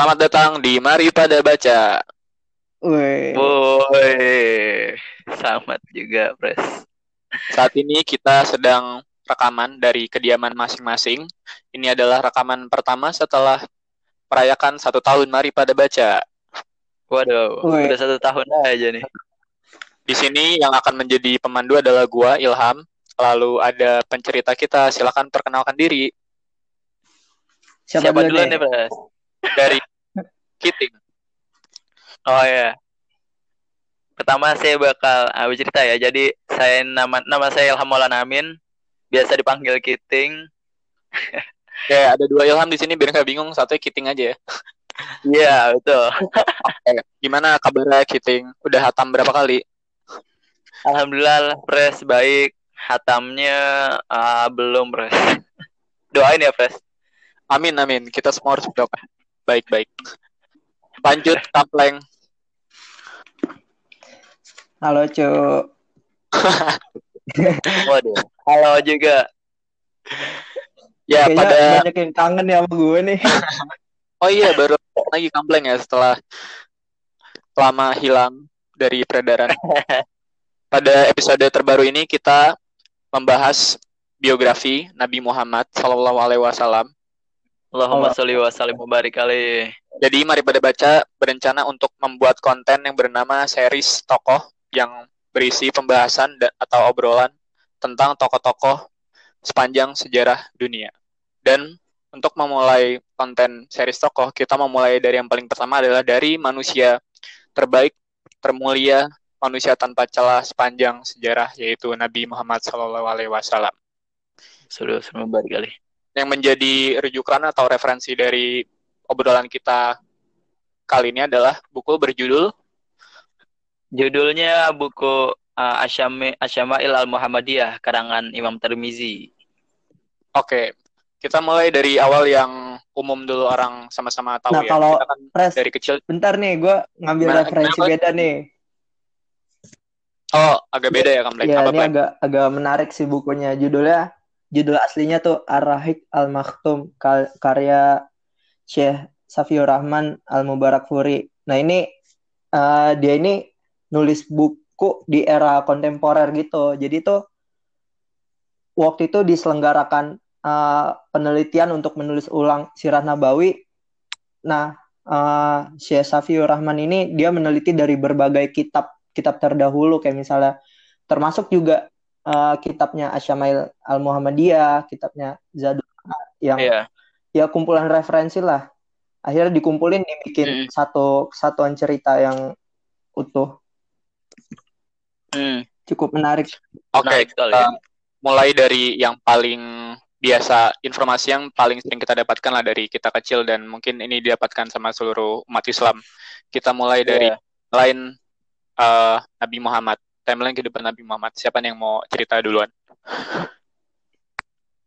Selamat datang di Mari Pada Baca. Woi. Selamat juga, Pres. Saat ini kita sedang rekaman dari kediaman masing-masing. Ini adalah rekaman pertama setelah merayakan satu tahun Mari Pada Baca. Waduh, Woi. udah satu tahun aja nih. Di sini yang akan menjadi pemandu adalah gua Ilham. Lalu ada pencerita kita, silakan perkenalkan diri Siapa, Siapa dulu duluan nih? nih, Pres? dari Kiting. Oh ya. Pertama saya bakal uh, bercerita ya. Jadi saya nama nama saya Ilham Maulana Amin. Biasa dipanggil Kiting. Ya, ada dua Ilham di sini biar nggak bingung, satunya Kiting aja ya. Iya, betul. Oke, Gimana kabarnya Kiting? Udah hatam berapa kali? Alhamdulillah, Pres baik. Hatamnya uh, belum, Pres. Doain ya, Pres. Amin, amin. Kita semua harus berdoa. Baik, baik. Lanjut, Tampleng. Halo, Cuk. Waduh. Halo juga. Ya, Kayaknya pada banyak yang kangen ya sama gue nih. Oh iya, baru lagi kampleng ya setelah lama hilang dari peredaran. Pada episode terbaru ini kita membahas biografi Nabi Muhammad Shallallahu Alaihi Wasallam. Allahumma sholli wa sallim wa barik alaihi. Jadi mari pada baca berencana untuk membuat konten yang bernama series tokoh yang berisi pembahasan da- atau obrolan tentang tokoh-tokoh sepanjang sejarah dunia. Dan untuk memulai konten series tokoh, kita memulai dari yang paling pertama adalah dari manusia terbaik, termulia, manusia tanpa celah sepanjang sejarah yaitu Nabi Muhammad SAW. Sudah, sudah barik kali. Yang menjadi rujukan atau referensi dari obrolan kita kali ini adalah buku berjudul Judulnya buku uh, Asyami Asyama'il Al-Muhammadiyah karangan Imam Tirmizi. Oke, kita mulai dari awal yang umum dulu orang sama-sama tahu Nah, ya. kalau- Kita kan Pres, dari kecil. bentar nih, gue ngambil Gimana? referensi Kenapa? beda nih. Oh, agak beda ya Kampleng. Ya, Apa ini agak agak menarik sih bukunya. Judulnya, judul aslinya tuh Ar-Rahik Al-Maktum, kal- karya Syekh Safiur Rahman Al-Mubarak Furi. Nah, ini eh, dia ini nulis buku di era kontemporer gitu. Jadi tuh waktu itu diselenggarakan eh, penelitian untuk menulis ulang Sirah Nabawi. Nah, eh, Syekh Safiur Rahman ini dia meneliti dari berbagai kitab kitab terdahulu kayak misalnya termasuk juga eh, kitabnya Asyamail Al-Muhammadiyah, kitabnya Zadul yang Iya. ya kumpulan referensi lah. Akhirnya dikumpulin dibikin Mm. satu kesatuan cerita yang utuh. Hmm, Cukup menarik. Oke, sekali. kita mulai dari yang paling biasa, informasi yang paling sering kita dapatkan lah dari kita kecil dan mungkin ini didapatkan sama seluruh umat Islam. Kita mulai dari Iya. lain eh, Nabi Muhammad. Timeline kehidupan Nabi Muhammad. Siapa nih yang mau cerita duluan?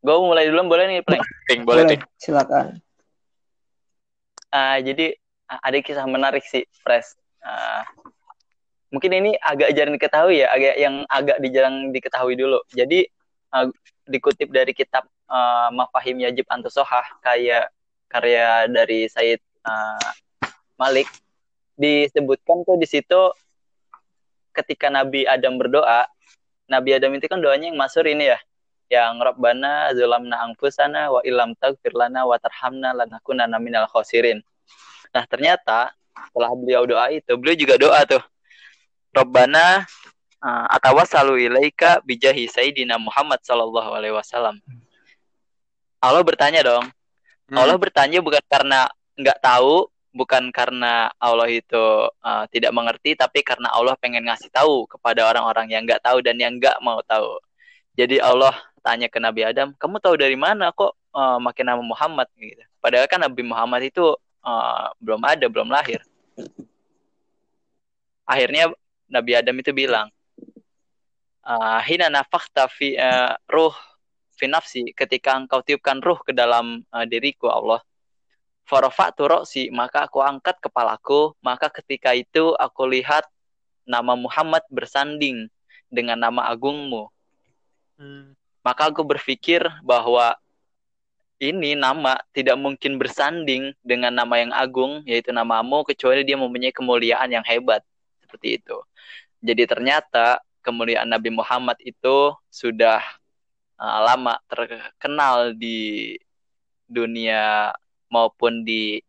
Gue mulai duluan boleh nih, Pleng? Ting, boleh, Ting. silakan. Ah, jadi ah, ada kisah menarik sih, Pres. Ah, mungkin ini agak jarang diketahui ya, agak yang agak jarang diketahui dulu. Jadi ah, dikutip dari kitab ah, Mafahim Yajib Antusohah kayak karya dari Said ah, Malik disebutkan tuh di situ ketika Nabi Adam berdoa, Nabi Adam itu kan doanya yang masur ini ya, yang Rabbana zulamna anfusana wa ilam taghfir lana wa tarhamna lanakunanna minal khosirin. Nah, ternyata setelah beliau doa itu, beliau juga doa tuh. Rabbana uh, atawassalu ilaika bijahi sayyidina Muhammad sallallahu alaihi wasallam. Allah bertanya dong. Hmm. Allah bertanya bukan karena nggak tahu, bukan karena Allah itu uh, tidak mengerti, tapi karena Allah pengen ngasih tahu kepada orang-orang yang nggak tahu dan yang nggak mau tahu. Jadi Allah tanya ke Nabi Adam, kamu tahu dari mana kok uh, makin nama Muhammad gitu. Padahal kan Nabi Muhammad itu uh, belum ada, belum lahir. Akhirnya Nabi Adam itu bilang, hina nafakhta fi uh, ruh fi nafsi ketika engkau tiupkan ruh ke dalam uh, diriku Allah farafa'tu roksi maka aku angkat kepalaku maka ketika itu aku lihat nama Muhammad bersanding dengan nama agungmu Hmm. maka aku berpikir bahwa ini nama tidak mungkin bersanding dengan nama yang agung yaitu namamu kecuali dia mempunyai kemuliaan yang hebat seperti itu. Jadi ternyata kemuliaan Nabi Muhammad itu sudah uh, lama terkenal di dunia maupun di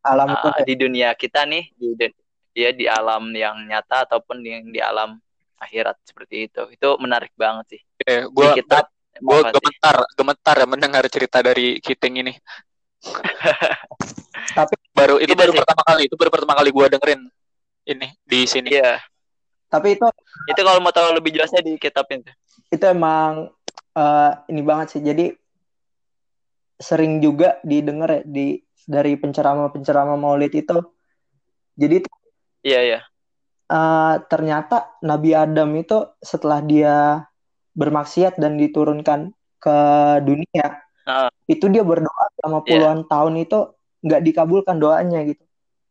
alam uh, di dunia kita nih di ya di alam yang nyata ataupun di, di alam akhirat seperti itu. Itu menarik banget sih. Eh, gua di kitab gue gemetar gemetar ya mendengar cerita dari Kiting ini. Tapi baru itu, itu baru sih. pertama kali itu baru pertama kali gue dengerin ini di sini. Iya. Tapi itu itu kalau mau tahu lebih jelasnya di kitab itu. Itu emang uh, ini banget sih. Jadi sering juga didengar ya di dari penceramah-penceramah Maulid itu jadi iya iya uh, ternyata Nabi Adam itu setelah dia bermaksiat dan diturunkan ke dunia uh. itu dia berdoa selama iya. puluhan yeah. tahun itu nggak dikabulkan doanya gitu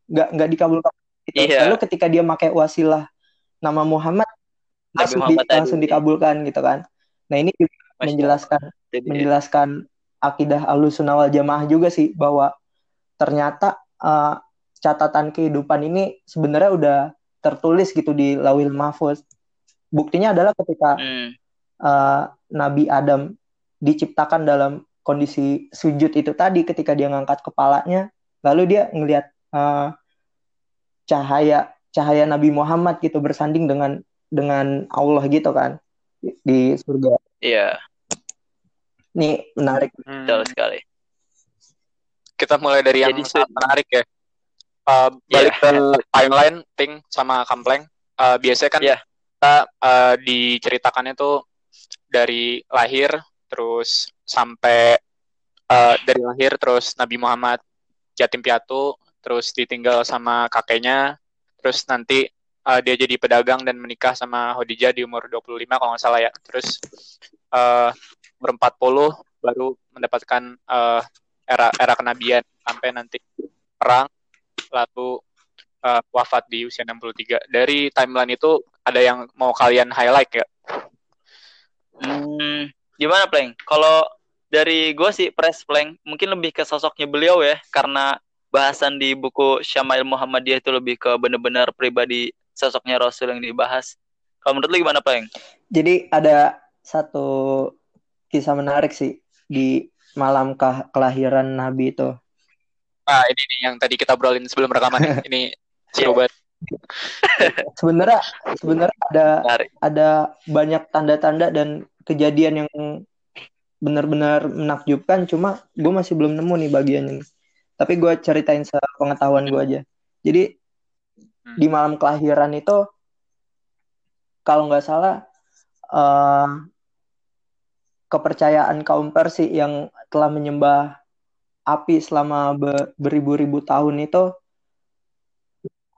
nggak nggak dikabulkan gitu. yeah. lalu ketika dia pakai wasilah nama Muhammad Nabi langsung, Muhammad di, langsung dikabulkan gitu kan nah ini juga menjelaskan Jadi, menjelaskan akidah alusunawal wal jamaah juga sih bahwa ternyata uh, catatan kehidupan ini sebenarnya udah tertulis gitu di lawil mahfuz buktinya adalah ketika hmm uh, Nabi Adam diciptakan dalam kondisi sujud itu tadi ketika dia ngangkat kepalanya lalu dia ngelihat uh, cahaya cahaya Nabi Muhammad gitu bersanding dengan dengan Allah gitu kan di, di surga. Iya. Nih menarik. Hmm. Betul sekali. Kita mulai dari yang Jadi, sangat menarik ya. Uh, balik yeah. ke timeline, Ting sama Kampleng. Uh, biasanya kan yeah. kita uh, diceritakannya tuh dari lahir terus sampai uh, dari lahir terus Nabi Muhammad yatim piatu terus ditinggal sama kakeknya terus nanti uh, dia jadi pedagang dan menikah sama Khadijah di umur 25 kalau nggak salah ya terus uh, umur 40 baru mendapatkan uh, era era kenabian sampai nanti perang lalu uh, wafat di usia 63 dari timeline itu ada yang mau kalian highlight ya Hmm, gimana Pleng? Kalau dari gue sih Pres Pleng, mungkin lebih ke sosoknya beliau ya, karena bahasan di buku Syama'il Muhammadiyah itu lebih ke benar-benar pribadi sosoknya Rasul yang dibahas. Kalau menurut lu gimana Pleng? Jadi ada satu kisah menarik sih di malam kelahiran Nabi itu. Ah ini nih yang tadi kita brolin sebelum rekaman ini seru banget. Sebenarnya sebenarnya ada ada banyak tanda-tanda dan kejadian yang benar-benar menakjubkan. Cuma gue masih belum nemu nih bagian ini. Tapi gue ceritain sepengetahuan gue aja. Jadi hmm. di malam kelahiran itu kalau nggak salah uh, kepercayaan kaum Persia yang telah menyembah api selama beribu-ribu tahun itu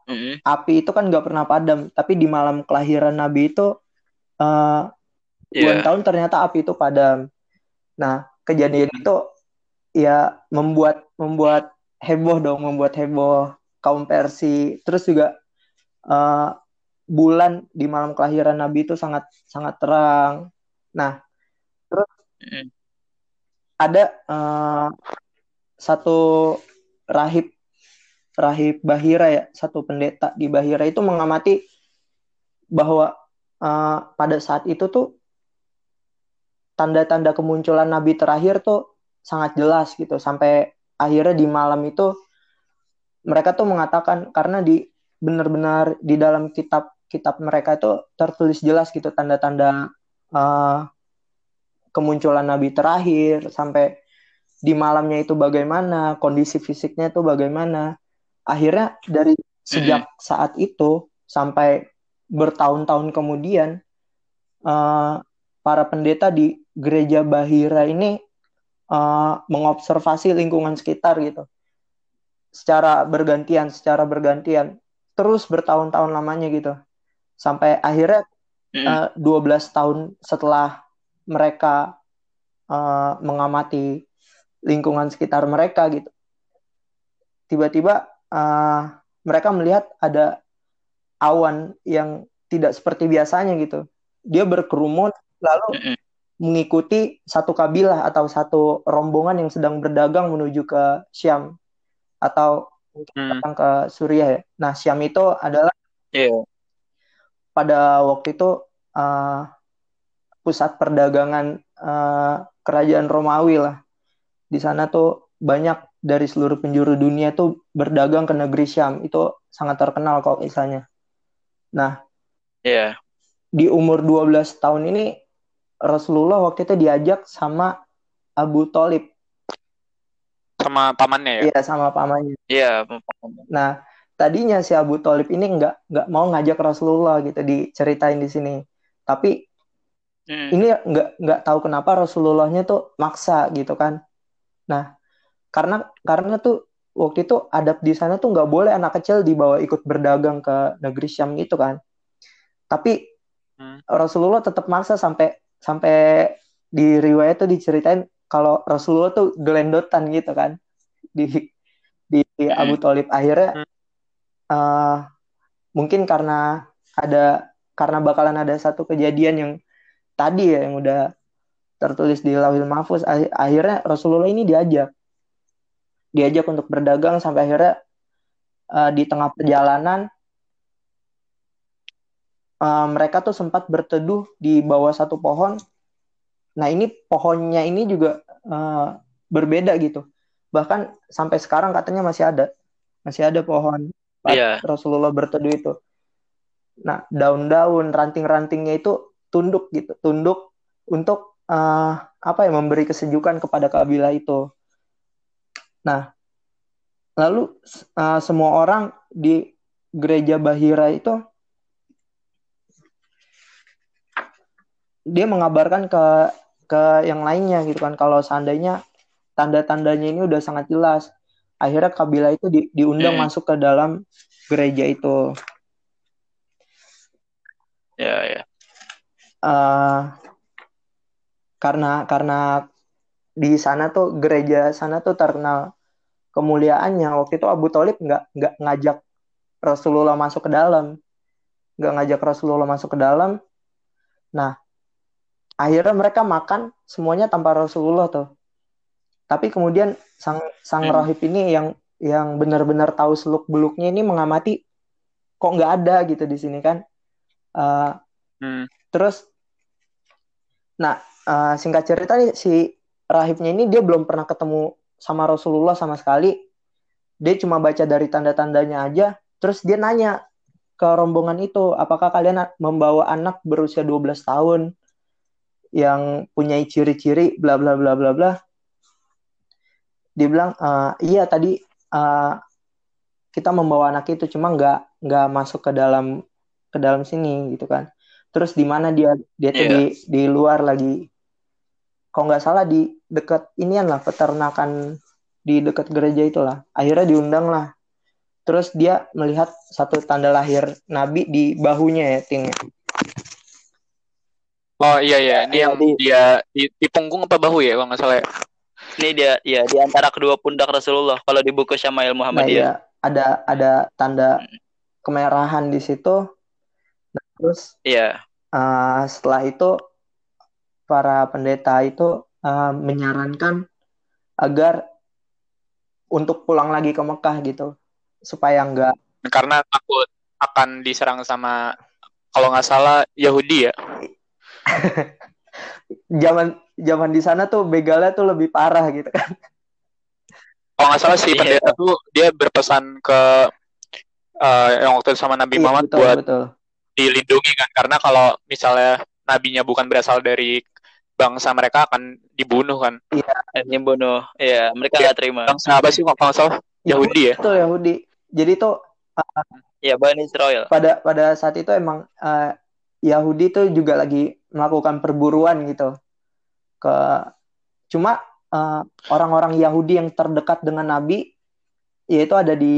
hmm Api itu kan nggak pernah padam, tapi di malam kelahiran Nabi itu uh, yeah. tahun ternyata api itu padam. Nah, kejadian itu ya membuat membuat heboh dong, membuat heboh kaum Persi. Terus juga uh, bulan di malam kelahiran Nabi itu sangat sangat terang. Nah, mm. ada uh, satu rahib rahib Bahira ya satu pendeta di Bahira itu mengamati bahwa uh, pada saat itu tuh tanda-tanda kemunculan nabi terakhir tuh sangat jelas gitu sampai akhirnya di malam itu mereka tuh mengatakan karena di benar-benar di dalam kitab kitab mereka itu tertulis jelas gitu tanda-tanda uh, kemunculan nabi terakhir sampai di malamnya itu bagaimana kondisi fisiknya itu bagaimana. Akhirnya dari sejak saat itu sampai bertahun-tahun kemudian uh, para pendeta di gereja Bahira ini uh, mengobservasi lingkungan sekitar gitu. Secara bergantian secara bergantian. Terus bertahun-tahun lamanya gitu. Sampai akhirnya uh, 12 tahun setelah mereka uh, mengamati lingkungan sekitar mereka gitu tiba-tiba uh, mereka melihat ada awan yang tidak seperti biasanya gitu. Dia berkerumun lalu mengikuti satu kabilah atau satu rombongan yang sedang berdagang menuju ke Syam atau Hmm. datang ke Suriah ya. Nah, Syam itu adalah Iya. pada waktu itu uh, pusat perdagangan uh, kerajaan Romawi lah. Di sana tuh banyak dari seluruh penjuru dunia tuh berdagang ke negeri Syam. Itu sangat terkenal kok misalnya. Nah, Iya. di umur 12 tahun ini Rasulullah waktu itu diajak sama Abu Talib. Sama pamannya ya. Iya, sama pamannya. Iya. Nah, tadinya si Abu Talib ini nggak nggak mau ngajak Rasulullah gitu diceritain di sini. Tapi Hmm. ini nggak nggak tahu kenapa Rasulullahnya tuh maksa gitu kan. Nah, karena karena tuh waktu itu adab di sana tuh nggak boleh anak kecil dibawa ikut berdagang ke negeri Syam gitu kan. Tapi Hmm. Rasulullah tetap maksa sampai sampai di riwayat tuh diceritain kalau Rasulullah tuh gelendotan gitu kan di di Hmm. Abu Thalib akhirnya eh, mungkin karena ada karena bakalan ada satu kejadian yang tadi ya yang udah tertulis di Lauhil Mahfuz. Ah- akhirnya Rasulullah ini diajak. Diajak untuk berdagang sampai akhirnya eh, di tengah perjalanan eh, mereka tuh sempat berteduh di bawah satu pohon. Nah ini pohonnya ini juga eh, berbeda gitu. Bahkan sampai sekarang katanya masih ada. Masih ada pohon Iya. Rasulullah berteduh itu. Nah daun-daun ranting-rantingnya itu tunduk gitu tunduk untuk eh, apa ya memberi kesejukan kepada kabilah itu nah lalu eh, semua orang di gereja Bahira itu dia mengabarkan ke ke yang lainnya gitu kan kalau seandainya tanda-tandanya ini udah sangat jelas akhirnya kabilah itu di- diundang Hmm. masuk ke dalam gereja itu Iya, iya. Eh karena karena di sana tuh gereja sana tuh terkenal kemuliaannya. Waktu itu Abu Thalib nggak nggak ngajak Rasulullah masuk ke dalam. Nggak ngajak Rasulullah masuk ke dalam. Nah akhirnya mereka makan semuanya tanpa Rasulullah tuh. Tapi kemudian sang sang Hmm. rahib ini yang yang benar-benar tahu seluk beluknya ini mengamati kok nggak ada gitu di sini kan. Eh, Hmm. Terus, nah eh, singkat cerita nih si rahibnya ini dia belum pernah ketemu sama Rasulullah sama sekali. Dia cuma baca dari tanda-tandanya aja. Terus dia nanya ke rombongan itu, apakah kalian membawa anak berusia 12 tahun yang punya ciri-ciri bla bla bla bla bla. Dia bilang, "Eh, iya tadi eh, kita membawa anak itu, cuma nggak nggak masuk ke dalam ke dalam sini gitu kan." Terus di mana dia dia tuh Iya. di di luar lagi. Kalau nggak salah di dekat inian lah peternakan di dekat gereja itulah. Akhirnya diundang lah. Terus dia melihat satu tanda lahir Nabi di bahunya ya, Tin. Oh iya iya, ini Iya, yang di- dia di, di punggung apa bahu ya kalau nggak salah. ya? Ini dia, ya di antara kedua pundak Rasulullah. Kalau di buku Syama'il Nah, Muhammadiyah. iya, ada ada tanda kemerahan di situ. Terus Iya. eh, setelah itu para pendeta itu eh, menyarankan agar untuk pulang lagi ke Mekah gitu supaya nggak Karena takut akan diserang sama kalau nggak salah Yahudi ya. zaman zaman di sana tuh begalnya tuh lebih parah gitu kan Kalau nggak salah si Iya. pendeta tuh dia berpesan ke eh, yang waktu itu sama Nabi Iya, Muhammad betul buat betul dilindungi kan karena kalau misalnya nabinya bukan berasal dari bangsa mereka akan dibunuh kan. Ini bunuh. Iya, mereka Iya. nggak terima. Bangsa apa sih kalau salah? Yahudi ya. betul Yahudi jadi tuh Iya, Bani Israel. pada pada saat itu emang eh, Yahudi tuh juga lagi melakukan perburuan gitu ke cuma eh, orang-orang Yahudi yang terdekat dengan Nabi yaitu ada di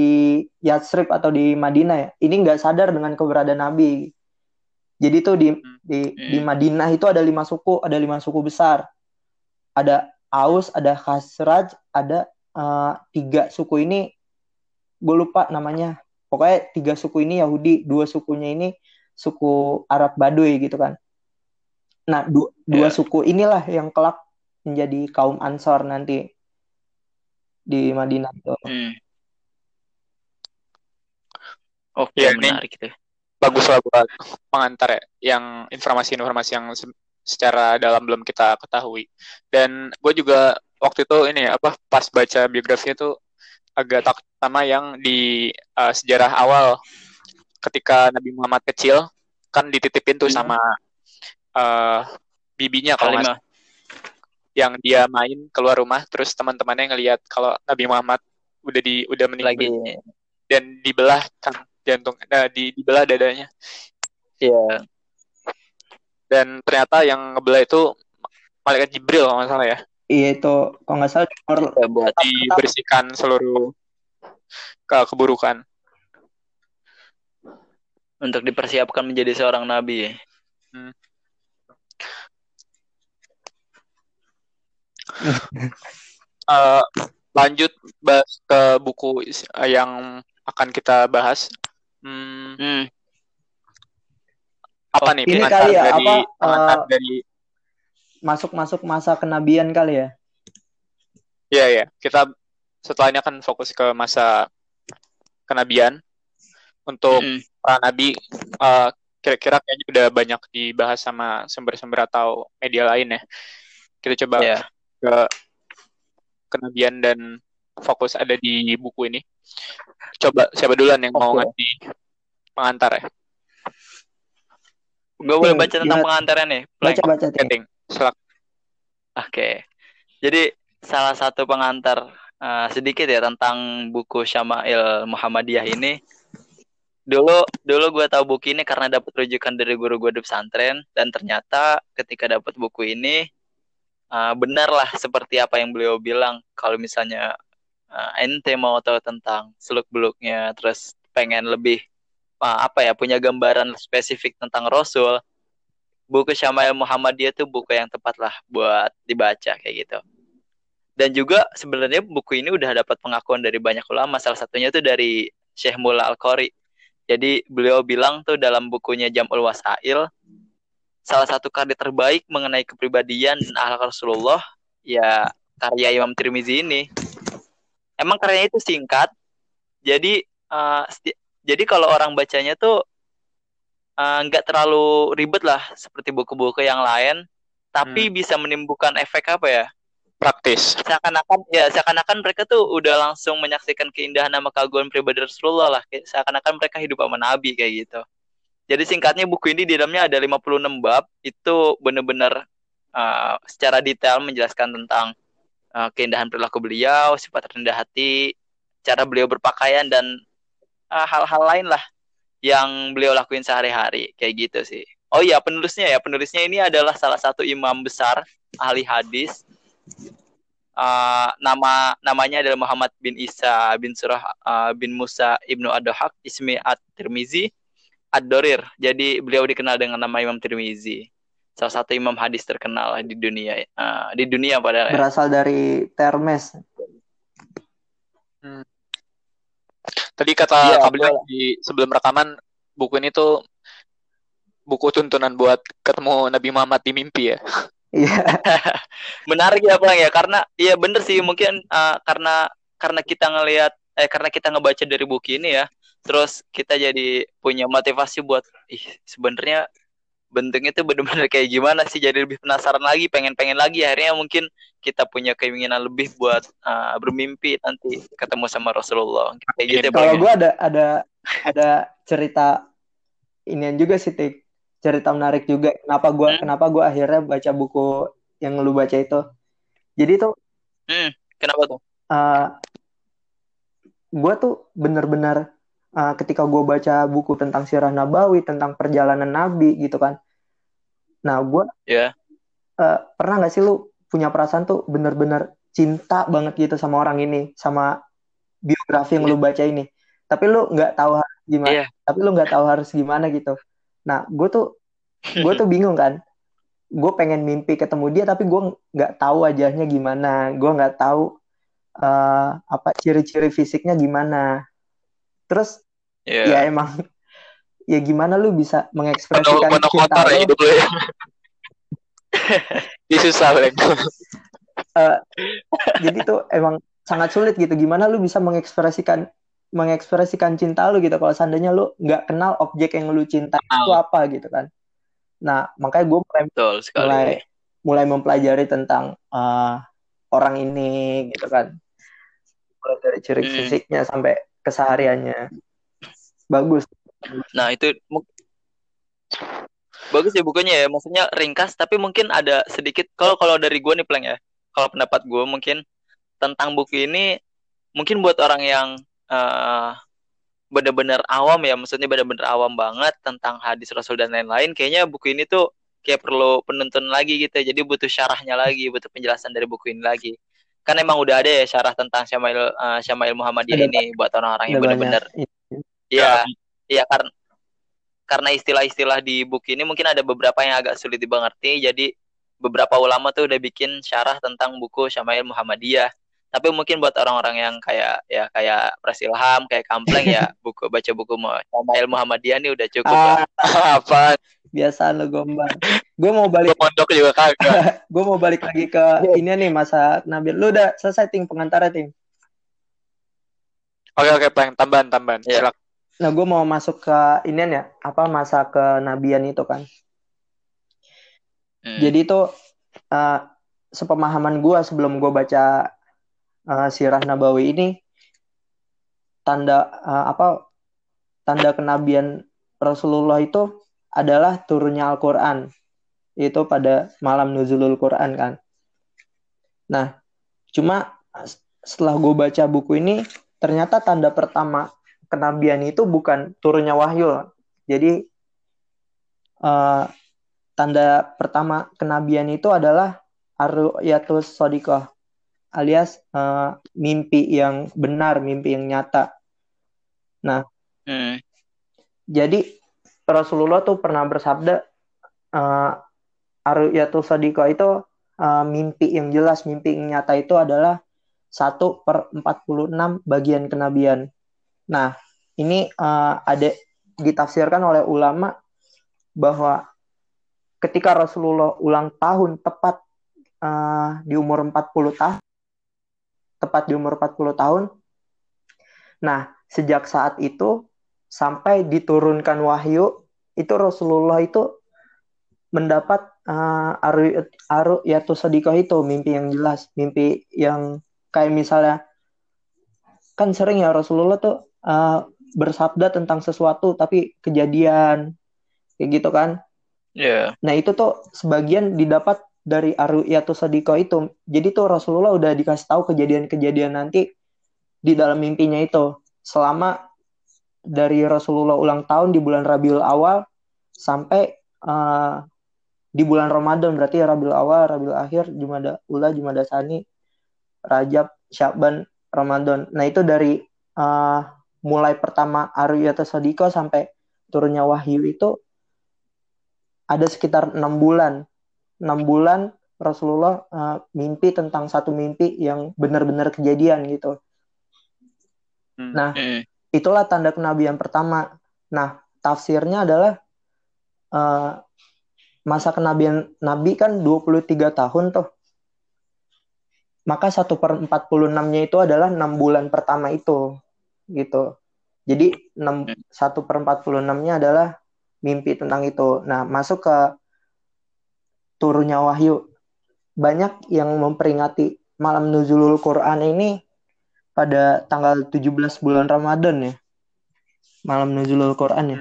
Yatsrib atau di Madinah ya ini nggak sadar dengan keberadaan Nabi jadi tuh di di di Hmm. Madinah itu ada lima suku ada lima suku besar ada Aus ada Khazraj ada eh, tiga suku ini gue lupa namanya pokoknya tiga suku ini Yahudi dua sukunya ini suku Arab Baduy gitu kan Nah, du dua Iya. suku inilah yang kelak menjadi kaum Ansor nanti di Madinah itu. Hmm. Oke, Iya, ini- menarik itu. bagus lah buat pengantar ya, yang informasi-informasi yang se- secara dalam belum kita ketahui. Dan gue juga waktu itu ini ya, apa pas baca biografinya tuh agak takut sama yang di uh, sejarah awal. Ketika Nabi Muhammad kecil kan dititipin tuh sama uh, bibinya kalau nggak yang dia main keluar rumah terus teman-temannya ngelihat kalau Nabi Muhammad udah di udah meninggal. Lagi, dan dibelah kan jantung eh, di dibelah dadanya. Ya, dan ternyata yang ngebelah itu malaikat Jibril kalau nggak salah ya. Iya itu. Kalau nggak salah nomor ya buat dibersihkan seluruh ke keburukan untuk dipersiapkan menjadi seorang nabi. ya. Eh, lanjut bahas ke buku yang akan kita bahas Hmm, Hmm. apa nih ini kali ya, dari apa, eh, dari masuk-masuk masa kenabian kali ya. ya ya kita setelah ini akan fokus ke masa kenabian untuk Hmm. para nabi eh, kira-kira kayaknya udah banyak dibahas sama sumber-sumber atau media lain ya kita coba Ya. ke kenabian dan fokus ada di buku ini. Coba siapa duluan yang mau Oke. ngasih pengantar ya? Gue boleh baca tentang pengantarnya nih. Plank. Baca baca Ting. Selak. Oke. Jadi salah satu pengantar eh, sedikit ya tentang buku Syama'il Muhammadiyah ini. Dulu dulu gue tahu buku ini karena dapat rujukan dari guru gue di pesantren dan ternyata ketika dapat buku ini eh, benarlah seperti apa yang beliau bilang kalau misalnya eh, ente mau tahu tentang seluk beluknya terus pengen lebih eh, apa ya punya gambaran spesifik tentang Rasul buku Syama'il Muhammadiyah itu buku yang tepat lah buat dibaca kayak gitu. Dan juga sebenarnya buku ini udah dapat pengakuan dari banyak ulama, salah satunya tuh dari Syekh Mula Al-Qari. Jadi beliau bilang tuh dalam bukunya Jam'ul Wasail, salah satu karya terbaik mengenai kepribadian dan akhlak Rasulullah ya karya Imam Tirmizi ini. Emang karyanya itu singkat, jadi seti- jadi kalau orang bacanya tuh eh, nggak terlalu ribet lah seperti buku-buku yang lain, tapi bisa menimbulkan efek apa ya? Praktis. Seakan-akan ya seakan-akan mereka tuh udah langsung menyaksikan keindahan nama keagungan pribadi Rasulullah lah. Seakan-akan mereka hidup sama Nabi kayak gitu. Jadi singkatnya buku ini di dalamnya ada 56 bab, itu benar-benar uh, secara detail menjelaskan tentang uh, keindahan perilaku beliau, sifat rendah hati, cara beliau berpakaian dan uh, hal-hal lain lah yang beliau lakuin sehari-hari kayak gitu sih. Oh iya penulisnya ya penulisnya ini adalah salah satu imam besar ahli hadis. Uh, nama namanya adalah Muhammad bin Isa bin Surah uh, bin Musa ibnu Adohak ismi at Tirmizi ad-Dorir. Jadi beliau dikenal dengan nama Imam Tirmizi. Salah satu imam hadis terkenal di dunia uh, di dunia padahal ya. Berasal dari Termes. Tadi kata Kak Blank di sebelum rekaman buku ini tuh buku tuntunan buat ketemu Nabi Muhammad di mimpi ya. Iya. menarik ya bang ya karena iya bener sih mungkin uh, karena karena kita ngelihat eh karena kita ngebaca dari buku ini ya terus kita jadi punya motivasi buat ih sebenarnya bentuknya tuh bener-bener kayak gimana sih jadi lebih penasaran lagi pengen-pengen lagi akhirnya mungkin kita punya keinginan lebih buat uh, bermimpi nanti ketemu sama Rasulullah kayak gitu ya Kalau gue ada ada ada cerita inian juga sih Tik. Cerita menarik juga. Kenapa gua Hmm. kenapa gua akhirnya baca buku yang lu baca itu. Jadi tuh Hmm, kenapa tuh uh, gue tuh bener-bener uh, ketika gue baca buku tentang sirah nabawi tentang perjalanan nabi gitu kan. Nah gue ya. uh, pernah nggak sih lu punya perasaan tuh bener-bener cinta banget gitu sama orang ini sama biografi yang lu baca ini? Tapi lu nggak tahu harus gimana Iya. tapi lu nggak tahu harus gimana gitu. Nah gue tuh gue tuh bingung kan. Gue pengen mimpi ketemu dia tapi gue nggak tahu wajahnya gimana. Gue nggak tahu eh, apa ciri-ciri fisiknya gimana terus ya ya emang ya gimana lu bisa mengekspresikan penuh cinta kotor ya lu hidup lu ya. Ini susah. Eh, jadi tuh emang sangat sulit gitu. Gimana lu bisa mengekspresikan mengekspresikan cinta lu gitu kalau seandainya lu nggak kenal objek yang lu cinta itu apa gitu kan. Nah, makanya gue mulai mulai mulai mempelajari tentang uh, orang ini gitu kan. Mulai dari ciri Hmm. fisiknya sampai kesehariannya. Bagus. Nah, itu bagus ya bukunya ya. Maksudnya ringkas tapi mungkin ada sedikit kalau kalau dari gue nih Pleng ya. Kalau pendapat gue mungkin tentang buku ini mungkin buat orang yang eh bener-bener awam ya, maksudnya bener-bener awam banget tentang hadis Rasul dan lain-lain, kayaknya buku ini tuh kayak perlu penuntun lagi gitu. Jadi butuh syarahnya lagi, butuh penjelasan dari buku ini lagi. Kan emang udah ada ya syarah tentang Syama'il eh, Syama'il Muhammadiyah Ada ini buat orang-orang yang Ada bener-bener banyak. Iya, iya karena karena istilah-istilah di buku ini mungkin ada beberapa yang agak sulit dimengerti. Jadi beberapa ulama tuh udah bikin syarah tentang buku Syama'il Muhammadiyah. Tapi mungkin buat orang-orang yang kayak ya kayak Pres Ilham, kayak Kampleng ya buku baca buku Syama'il Muhammadiyah ini udah cukup lah. Ah, Apa? biasa lu gombal. Gue mau Gue balik pondok juga kagak. gue mau balik lagi ke ini nih masa Nabil. Lu udah selesai ting pengantarnya ting. Oke, oke, Pleng. Tambahan, tambahan. Iya. Silakan. Nah, gue mau masuk ke inian ya, apa masa kenabian itu kan. Hmm. Jadi itu eh, sepemahaman gue sebelum gue baca eh, Sirah Nabawi ini tanda eh, apa tanda kenabian Rasulullah itu adalah turunnya Al-Qur'an. Itu pada malam nuzulul Quran kan. Nah, cuma setelah gue baca buku ini ternyata tanda pertama kenabian itu bukan turunnya wahyu. Jadi eh, tanda pertama kenabian itu adalah arruyatus sodikoh alias eh, mimpi yang benar, mimpi yang nyata. Hmm. Jadi Rasulullah tuh pernah bersabda eh arruyatus sodikoh itu eh, mimpi yang jelas, mimpi yang nyata itu adalah 1 per 46 bagian kenabian. Nah, ini eh, ada ditafsirkan oleh ulama bahwa ketika Rasulullah ulang tahun tepat eh, di umur 40 tahun tepat di umur 40 tahun nah sejak saat itu sampai diturunkan wahyu itu Rasulullah itu mendapat uh, aru aru yaitu sedekah itu mimpi yang jelas mimpi yang kayak misalnya kan sering ya Rasulullah tuh uh, bersabda tentang sesuatu tapi kejadian kayak gitu kan Ya. Nah itu tuh sebagian didapat dari Aruyatu Sadiko itu. Jadi tuh Rasulullah udah dikasih tahu kejadian-kejadian nanti di dalam mimpinya itu. Selama dari Rasulullah ulang tahun di bulan Rabiul Awal sampai uh, di bulan Ramadan berarti Rabiul Awal, Rabiul Akhir, Jumada Ula, Jumada Sani, Rajab, Syaban, Ramadan. Nah itu dari uh, mulai pertama Aruyatu Sadiko sampai turunnya wahyu itu ada sekitar enam bulan enam bulan Rasulullah uh, mimpi tentang satu mimpi yang benar-benar kejadian gitu Hmm. Nah. Hmm. itulah tanda kenabian pertama nah tafsirnya adalah uh, masa kenabian Nabi kan 23 tahun tuh maka satu per 46 nya itu adalah enam bulan pertama itu gitu jadi 6, satu per 46 nya adalah mimpi tentang itu. Nah, masuk ke turunnya wahyu. Banyak yang memperingati malam nuzulul Quran ini pada tanggal 17 bulan Ramadan ya. Malam nuzulul Quran ya.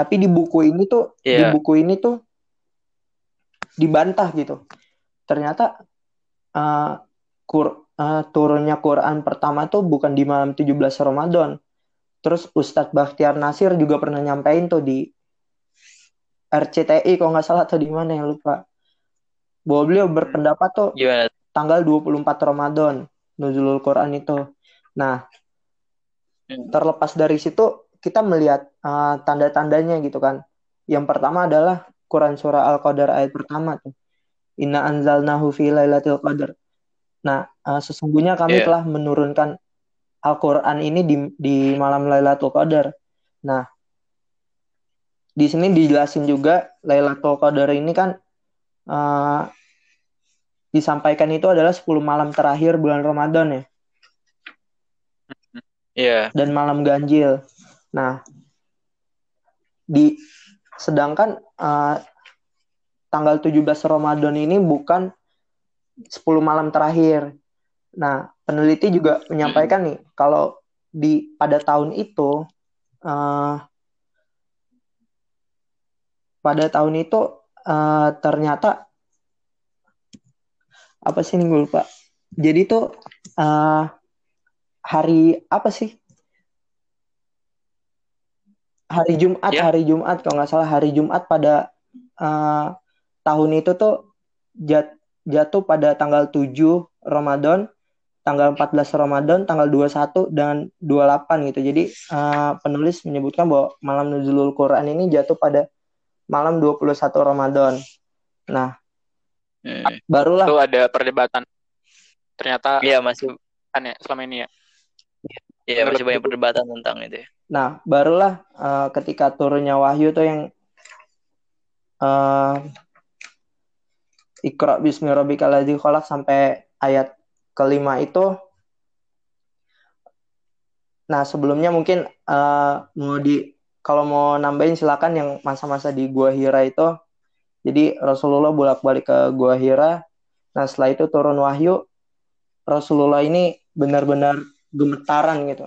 Tapi di buku ini tuh di Iya. buku ini tuh dibantah gitu. Ternyata eh, kur, eh, turunnya Quran pertama tuh bukan di malam 17 Ramadan. Terus Ustadz Bakhtiar Nasir juga pernah nyampein tuh di RCTI kalau nggak salah atau di mana yang lupa. Bahwa beliau berpendapat tuh Gimana? tanggal 24 Ramadan nuzulul Quran itu. Nah, Hmm. terlepas dari situ kita melihat uh, tanda-tandanya gitu kan. Yang pertama adalah Quran surah Al-Qadar ayat pertama tuh. Inna anzalnahu fi lailatul qadar. Nah, uh, sesungguhnya kami Iya. telah menurunkan Al-Qur'an ini di di malam Lailatul Qadar. Nah, di sini dijelasin juga Lailatul Qadar ini kan uh, disampaikan itu adalah 10 malam terakhir bulan Ramadan ya. Iya. Yeah. Dan malam ganjil. Nah, di sedangkan uh, tanggal 17 Ramadan ini bukan 10 malam terakhir. Nah, peneliti juga menyampaikan nih kalau di pada tahun itu uh, pada tahun itu uh, ternyata apa sih nih gue lupa. Jadi tuh uh, hari apa sih? Hari Jumat, yeah. hari Jumat kalau nggak salah hari Jumat pada uh, tahun itu tuh jat, jatuh pada tanggal 7 Ramadan, tanggal 14 Ramadan, tanggal 21 dan 28 gitu. Jadi uh, penulis menyebutkan bahwa malam Nuzulul Quran ini jatuh pada malam 21 Ramadan. Nah, Hmm. Barulah. Itu ada perdebatan. Ternyata. Iya masih. Kan ya selama ini ya. Iya masih banyak perdebatan tentang itu. Ya. Nah barulah uh, ketika turunnya wahyu tuh yang uh, Iqra bismi rabbikal ladzi khalaq sampai ayat kelima itu Nah, sebelumnya mungkin uh, mau di kalau mau nambahin silakan yang masa-masa di Gua Hira itu jadi Rasulullah bolak-balik ke Gua Hira. Nah setelah itu turun wahyu, Rasulullah ini benar-benar gemetaran gitu.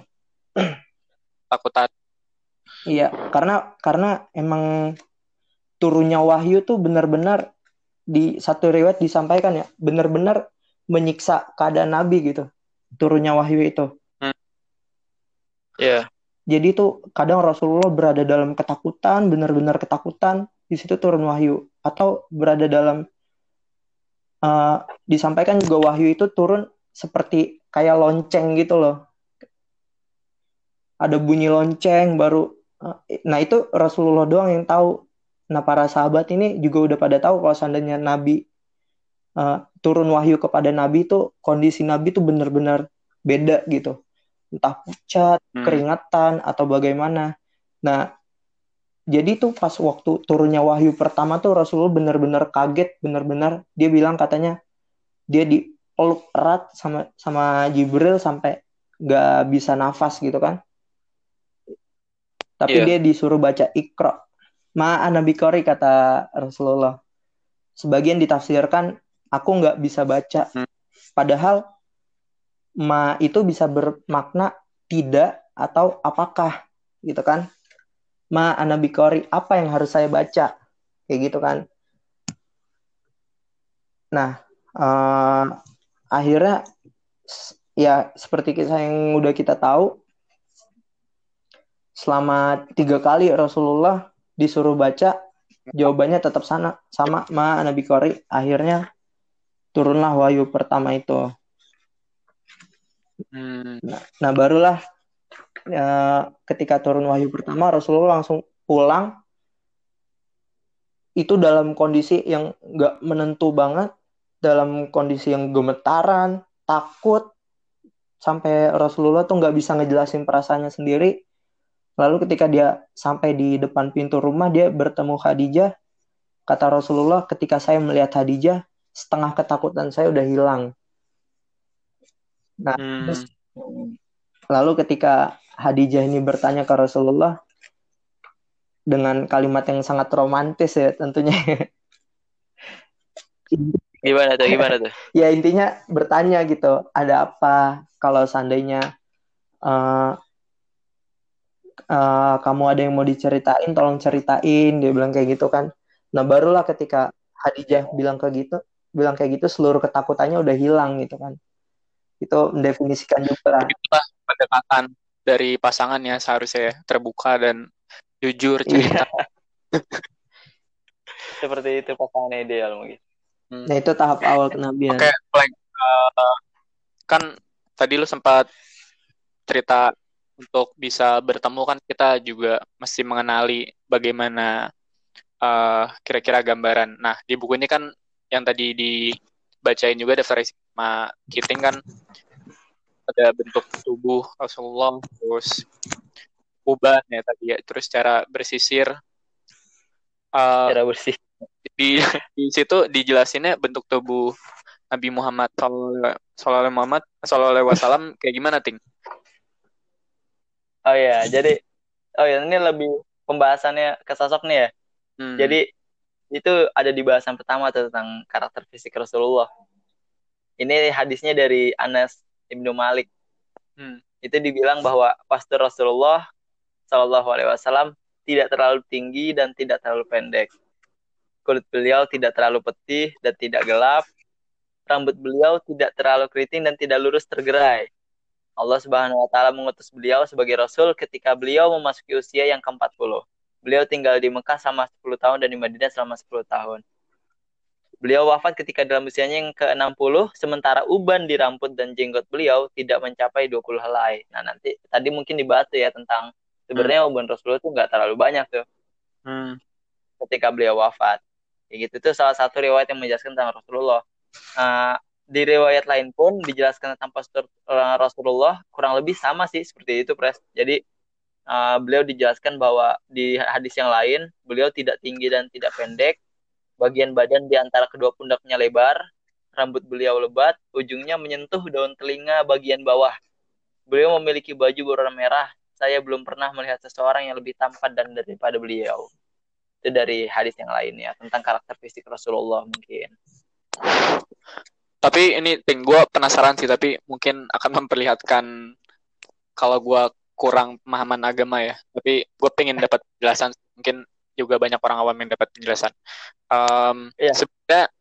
Takutan. Iya, karena karena emang turunnya wahyu tuh benar-benar di satu riwayat disampaikan ya, benar-benar menyiksa keadaan Nabi gitu. Turunnya wahyu itu. Hmm. Iya. Yeah. Jadi tuh kadang Rasulullah berada dalam ketakutan, benar-benar ketakutan, di situ turun wahyu atau berada dalam uh, disampaikan juga wahyu itu turun seperti kayak lonceng gitu loh ada bunyi lonceng baru uh, nah itu Rasulullah doang yang tahu nah para sahabat ini juga udah pada tahu kalau seandainya Nabi uh, turun wahyu kepada Nabi itu kondisi Nabi itu benar-benar beda gitu entah pucat hmm. keringatan atau bagaimana nah jadi tuh pas waktu turunnya wahyu pertama tuh Rasulullah benar-benar kaget, benar-benar dia bilang katanya dia dipeluk erat sama sama Jibril sampai gak bisa nafas gitu kan. Tapi yeah. dia disuruh baca Iqra. Ma Nabi Kori kata Rasulullah. Sebagian ditafsirkan aku nggak bisa baca. Hmm. Padahal ma itu bisa bermakna tidak atau apakah gitu kan ma anabikori apa yang harus saya baca kayak gitu kan nah uh, akhirnya ya seperti kisah yang udah kita tahu selama tiga kali Rasulullah disuruh baca jawabannya tetap sana sama ma anabikori akhirnya turunlah wahyu pertama itu. Hmm. nah, nah barulah ya, ketika turun wahyu pertama Rasulullah langsung pulang. Itu dalam kondisi yang nggak menentu banget dalam kondisi yang gemetaran takut. Sampai Rasulullah tuh nggak bisa ngejelasin perasaannya sendiri lalu ketika dia sampai di depan pintu rumah dia bertemu Khadijah kata Rasulullah ketika saya melihat Khadijah setengah ketakutan saya udah hilang nah hmm. terus lalu ketika Hadijah ini bertanya ke Rasulullah dengan kalimat yang sangat romantis ya tentunya. Gimana tuh? Gimana tuh? ya intinya bertanya gitu, ada apa kalau seandainya uh, uh, kamu ada yang mau diceritain, tolong ceritain. Dia bilang kayak gitu kan. Nah barulah ketika Hadijah bilang kayak gitu, bilang kayak gitu, seluruh ketakutannya udah hilang gitu kan. Itu mendefinisikan juga. Itulah pendekatan dari pasangannya seharusnya terbuka dan jujur iya. cerita. Seperti itu pasangan ideal mungkin. Hmm. Nah itu tahap awal kenabian. Oke, okay, uh, kan tadi lu sempat cerita untuk bisa bertemu kan kita juga mesti mengenali bagaimana uh, kira-kira gambaran. Nah di buku ini kan yang tadi dibacain juga daftar sama Kiting kan ada bentuk tubuh Rasulullah terus uban ya tadi ya terus cara bersisir uh, cara bersih di di situ dijelasinnya bentuk tubuh Nabi Muhammad Sallallahu Muhammad Sallallahu Wasallam kayak gimana ting? Oh ya, jadi oh ya ini lebih pembahasannya ke sosok nih ya. Hmm. Jadi itu ada di bahasan pertama tentang karakter fisik Rasulullah. Ini hadisnya dari Anas Ibnu Malik. Hmm. Itu dibilang bahwa pastor Rasulullah Shallallahu Alaihi Wasallam tidak terlalu tinggi dan tidak terlalu pendek. Kulit beliau tidak terlalu putih dan tidak gelap. Rambut beliau tidak terlalu keriting dan tidak lurus tergerai. Allah Subhanahu wa taala mengutus beliau sebagai rasul ketika beliau memasuki usia yang ke-40. Beliau tinggal di Mekah selama 10 tahun dan di Madinah selama 10 tahun. Beliau wafat ketika dalam usianya yang ke-60, sementara uban di rambut dan jenggot beliau tidak mencapai 20 helai. Nah, nanti tadi mungkin dibahas tuh ya tentang sebenarnya hmm. uban Rasulullah itu nggak terlalu banyak tuh. Hmm. Ketika beliau wafat. Kayak gitu tuh salah satu riwayat yang menjelaskan tentang Rasulullah. Uh, di riwayat lain pun dijelaskan tentang pastor Rasulullah kurang lebih sama sih seperti itu, Pres. Jadi uh, beliau dijelaskan bahwa di hadis yang lain beliau tidak tinggi dan tidak pendek bagian badan di antara kedua pundaknya lebar rambut beliau lebat ujungnya menyentuh daun telinga bagian bawah. Beliau memiliki baju berwarna merah saya belum pernah melihat seseorang yang lebih tampan dan daripada beliau. Itu dari hadis yang lain ya tentang karakter fisik Rasulullah mungkin tapi ini ting gue penasaran sih tapi mungkin akan memperlihatkan kalau gue kurang pemahaman agama ya. Tapi gue pengen dapat penjelasan mungkin juga banyak orang awam yang dapat penjelasan. Um, yeah. sebenarnya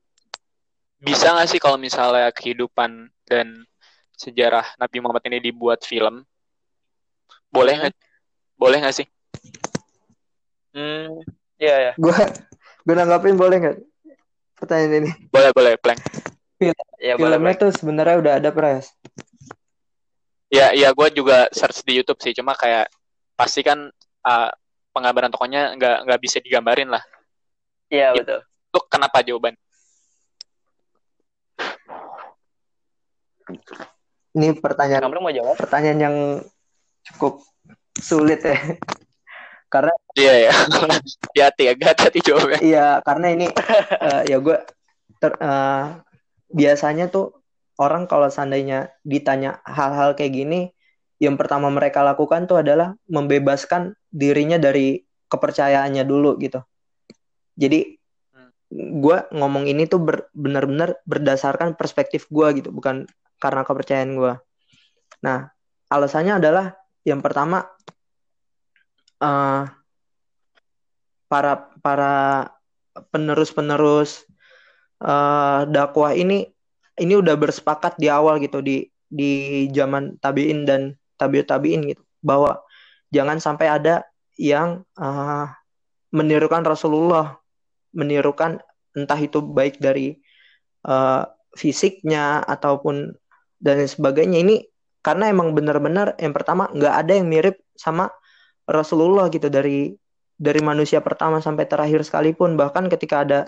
bisa nggak sih kalau misalnya kehidupan dan sejarah Nabi Muhammad ini dibuat film? Boleh nggak? Hmm. boleh nggak sih? Hmm ya ya gue gue nanggapin boleh nggak? Pertanyaan ini. Boleh boleh plank Film, ya, filmnya boleh, tuh sebenarnya udah ada pres Ya, ya gue juga search di YouTube sih, cuma kayak pasti kan uh, penggambaran tokonya nggak nggak bisa digambarin lah. Iya betul. Itu kenapa jawaban? Ini pertanyaan. Kamu mau jawab? Pertanyaan yang cukup sulit ya. karena iya ya. Hati-hati ya, hati-hati jawabnya. Iya, karena ini uh, ya gue uh, biasanya tuh orang kalau seandainya ditanya hal-hal kayak gini, yang pertama mereka lakukan tuh adalah membebaskan dirinya dari kepercayaannya dulu gitu. Jadi gue ngomong ini tuh benar-benar berdasarkan perspektif gue gitu, bukan karena kepercayaan gue. Nah, alasannya adalah yang pertama uh, para para penerus-penerus uh, dakwah ini ini udah bersepakat di awal gitu di di zaman tabiin dan tabiut tabiin gitu. Bahwa jangan sampai ada yang uh, menirukan Rasulullah menirukan entah itu baik dari uh, fisiknya ataupun dan sebagainya. Ini karena emang benar-benar yang pertama nggak ada yang mirip sama Rasulullah gitu dari dari manusia pertama sampai terakhir sekalipun. Bahkan ketika ada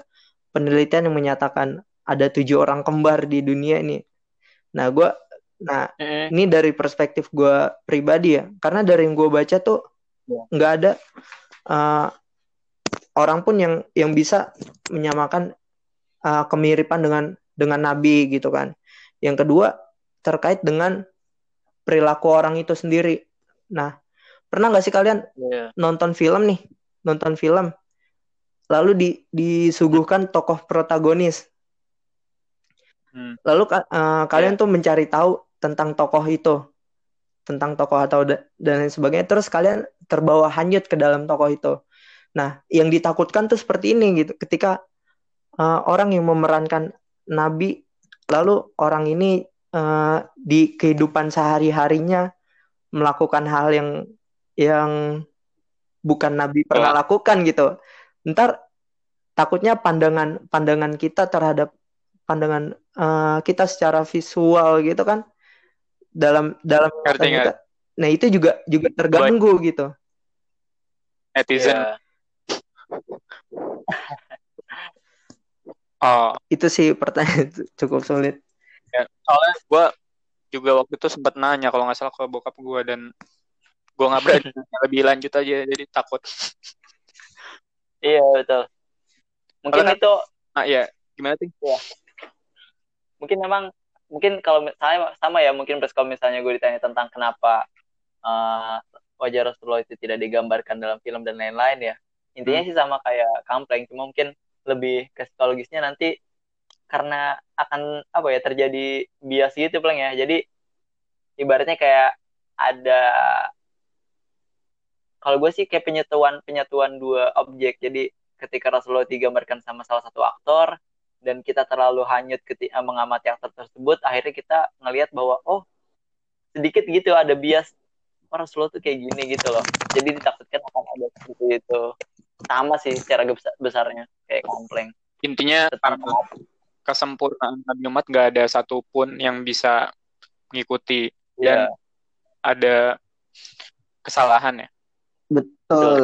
penelitian yang menyatakan ada tujuh orang kembar di dunia ini. Nah, gue, nah mm. ini dari perspektif gue pribadi ya, karena dari yang gue baca tuh ya. nggak ada uh, orang pun yang yang bisa menyamakan uh, kemiripan dengan dengan Nabi gitu kan. Yang kedua terkait dengan perilaku orang itu sendiri. Nah, pernah nggak sih kalian yeah. nonton film nih, nonton film, lalu di, disuguhkan tokoh protagonis Hmm. Lalu uh, kalian yeah. tuh mencari tahu tentang tokoh itu, tentang tokoh atau da dan lain sebagainya. Terus kalian terbawa hanyut ke dalam tokoh itu. Nah, yang ditakutkan tuh seperti ini gitu. Ketika uh, orang yang memerankan nabi, lalu orang ini uh, di kehidupan sehari harinya melakukan hal yang yang bukan nabi pernah lakukan gitu. Ntar takutnya pandangan pandangan kita terhadap pandangan uh, kita secara visual gitu kan dalam dalam Ngerti, kita, nah itu juga juga terganggu Boy. gitu. netizen. Yeah. oh. Itu sih pertanyaan cukup sulit. Ya, soalnya gue juga waktu itu sempat nanya kalau nggak salah ke bokap gue dan gue nggak berani lebih lanjut aja jadi takut iya betul. Mungkin Kalau- itu ah ya gimana sih mungkin memang mungkin kalau saya sama ya mungkin pas kalau misalnya gue ditanya tentang kenapa eh, wajah Rasulullah itu tidak digambarkan dalam film dan lain-lain ya intinya Hmm. sih sama kayak Kampleng cuma mungkin lebih ke psikologisnya nanti karena akan apa ya terjadi bias gitu pleng ya. Jadi ibaratnya kayak ada kalau gue sih kayak penyatuan penyatuan dua objek. Jadi ketika Rasulullah digambarkan sama salah satu aktor dan kita terlalu hanyut ketika mengamati aktor tersebut akhirnya kita ngelihat bahwa oh sedikit gitu ada bias oh, Rasulullah tuh kayak gini gitu loh. Jadi ditakutkan akan ada seperti itu. Sama sih secara bes- besarnya kayak kompleng intinya kesempurnaan Nabi Muhammad nggak ada satupun yang bisa mengikuti. Ya ada kesalahan ya Betul.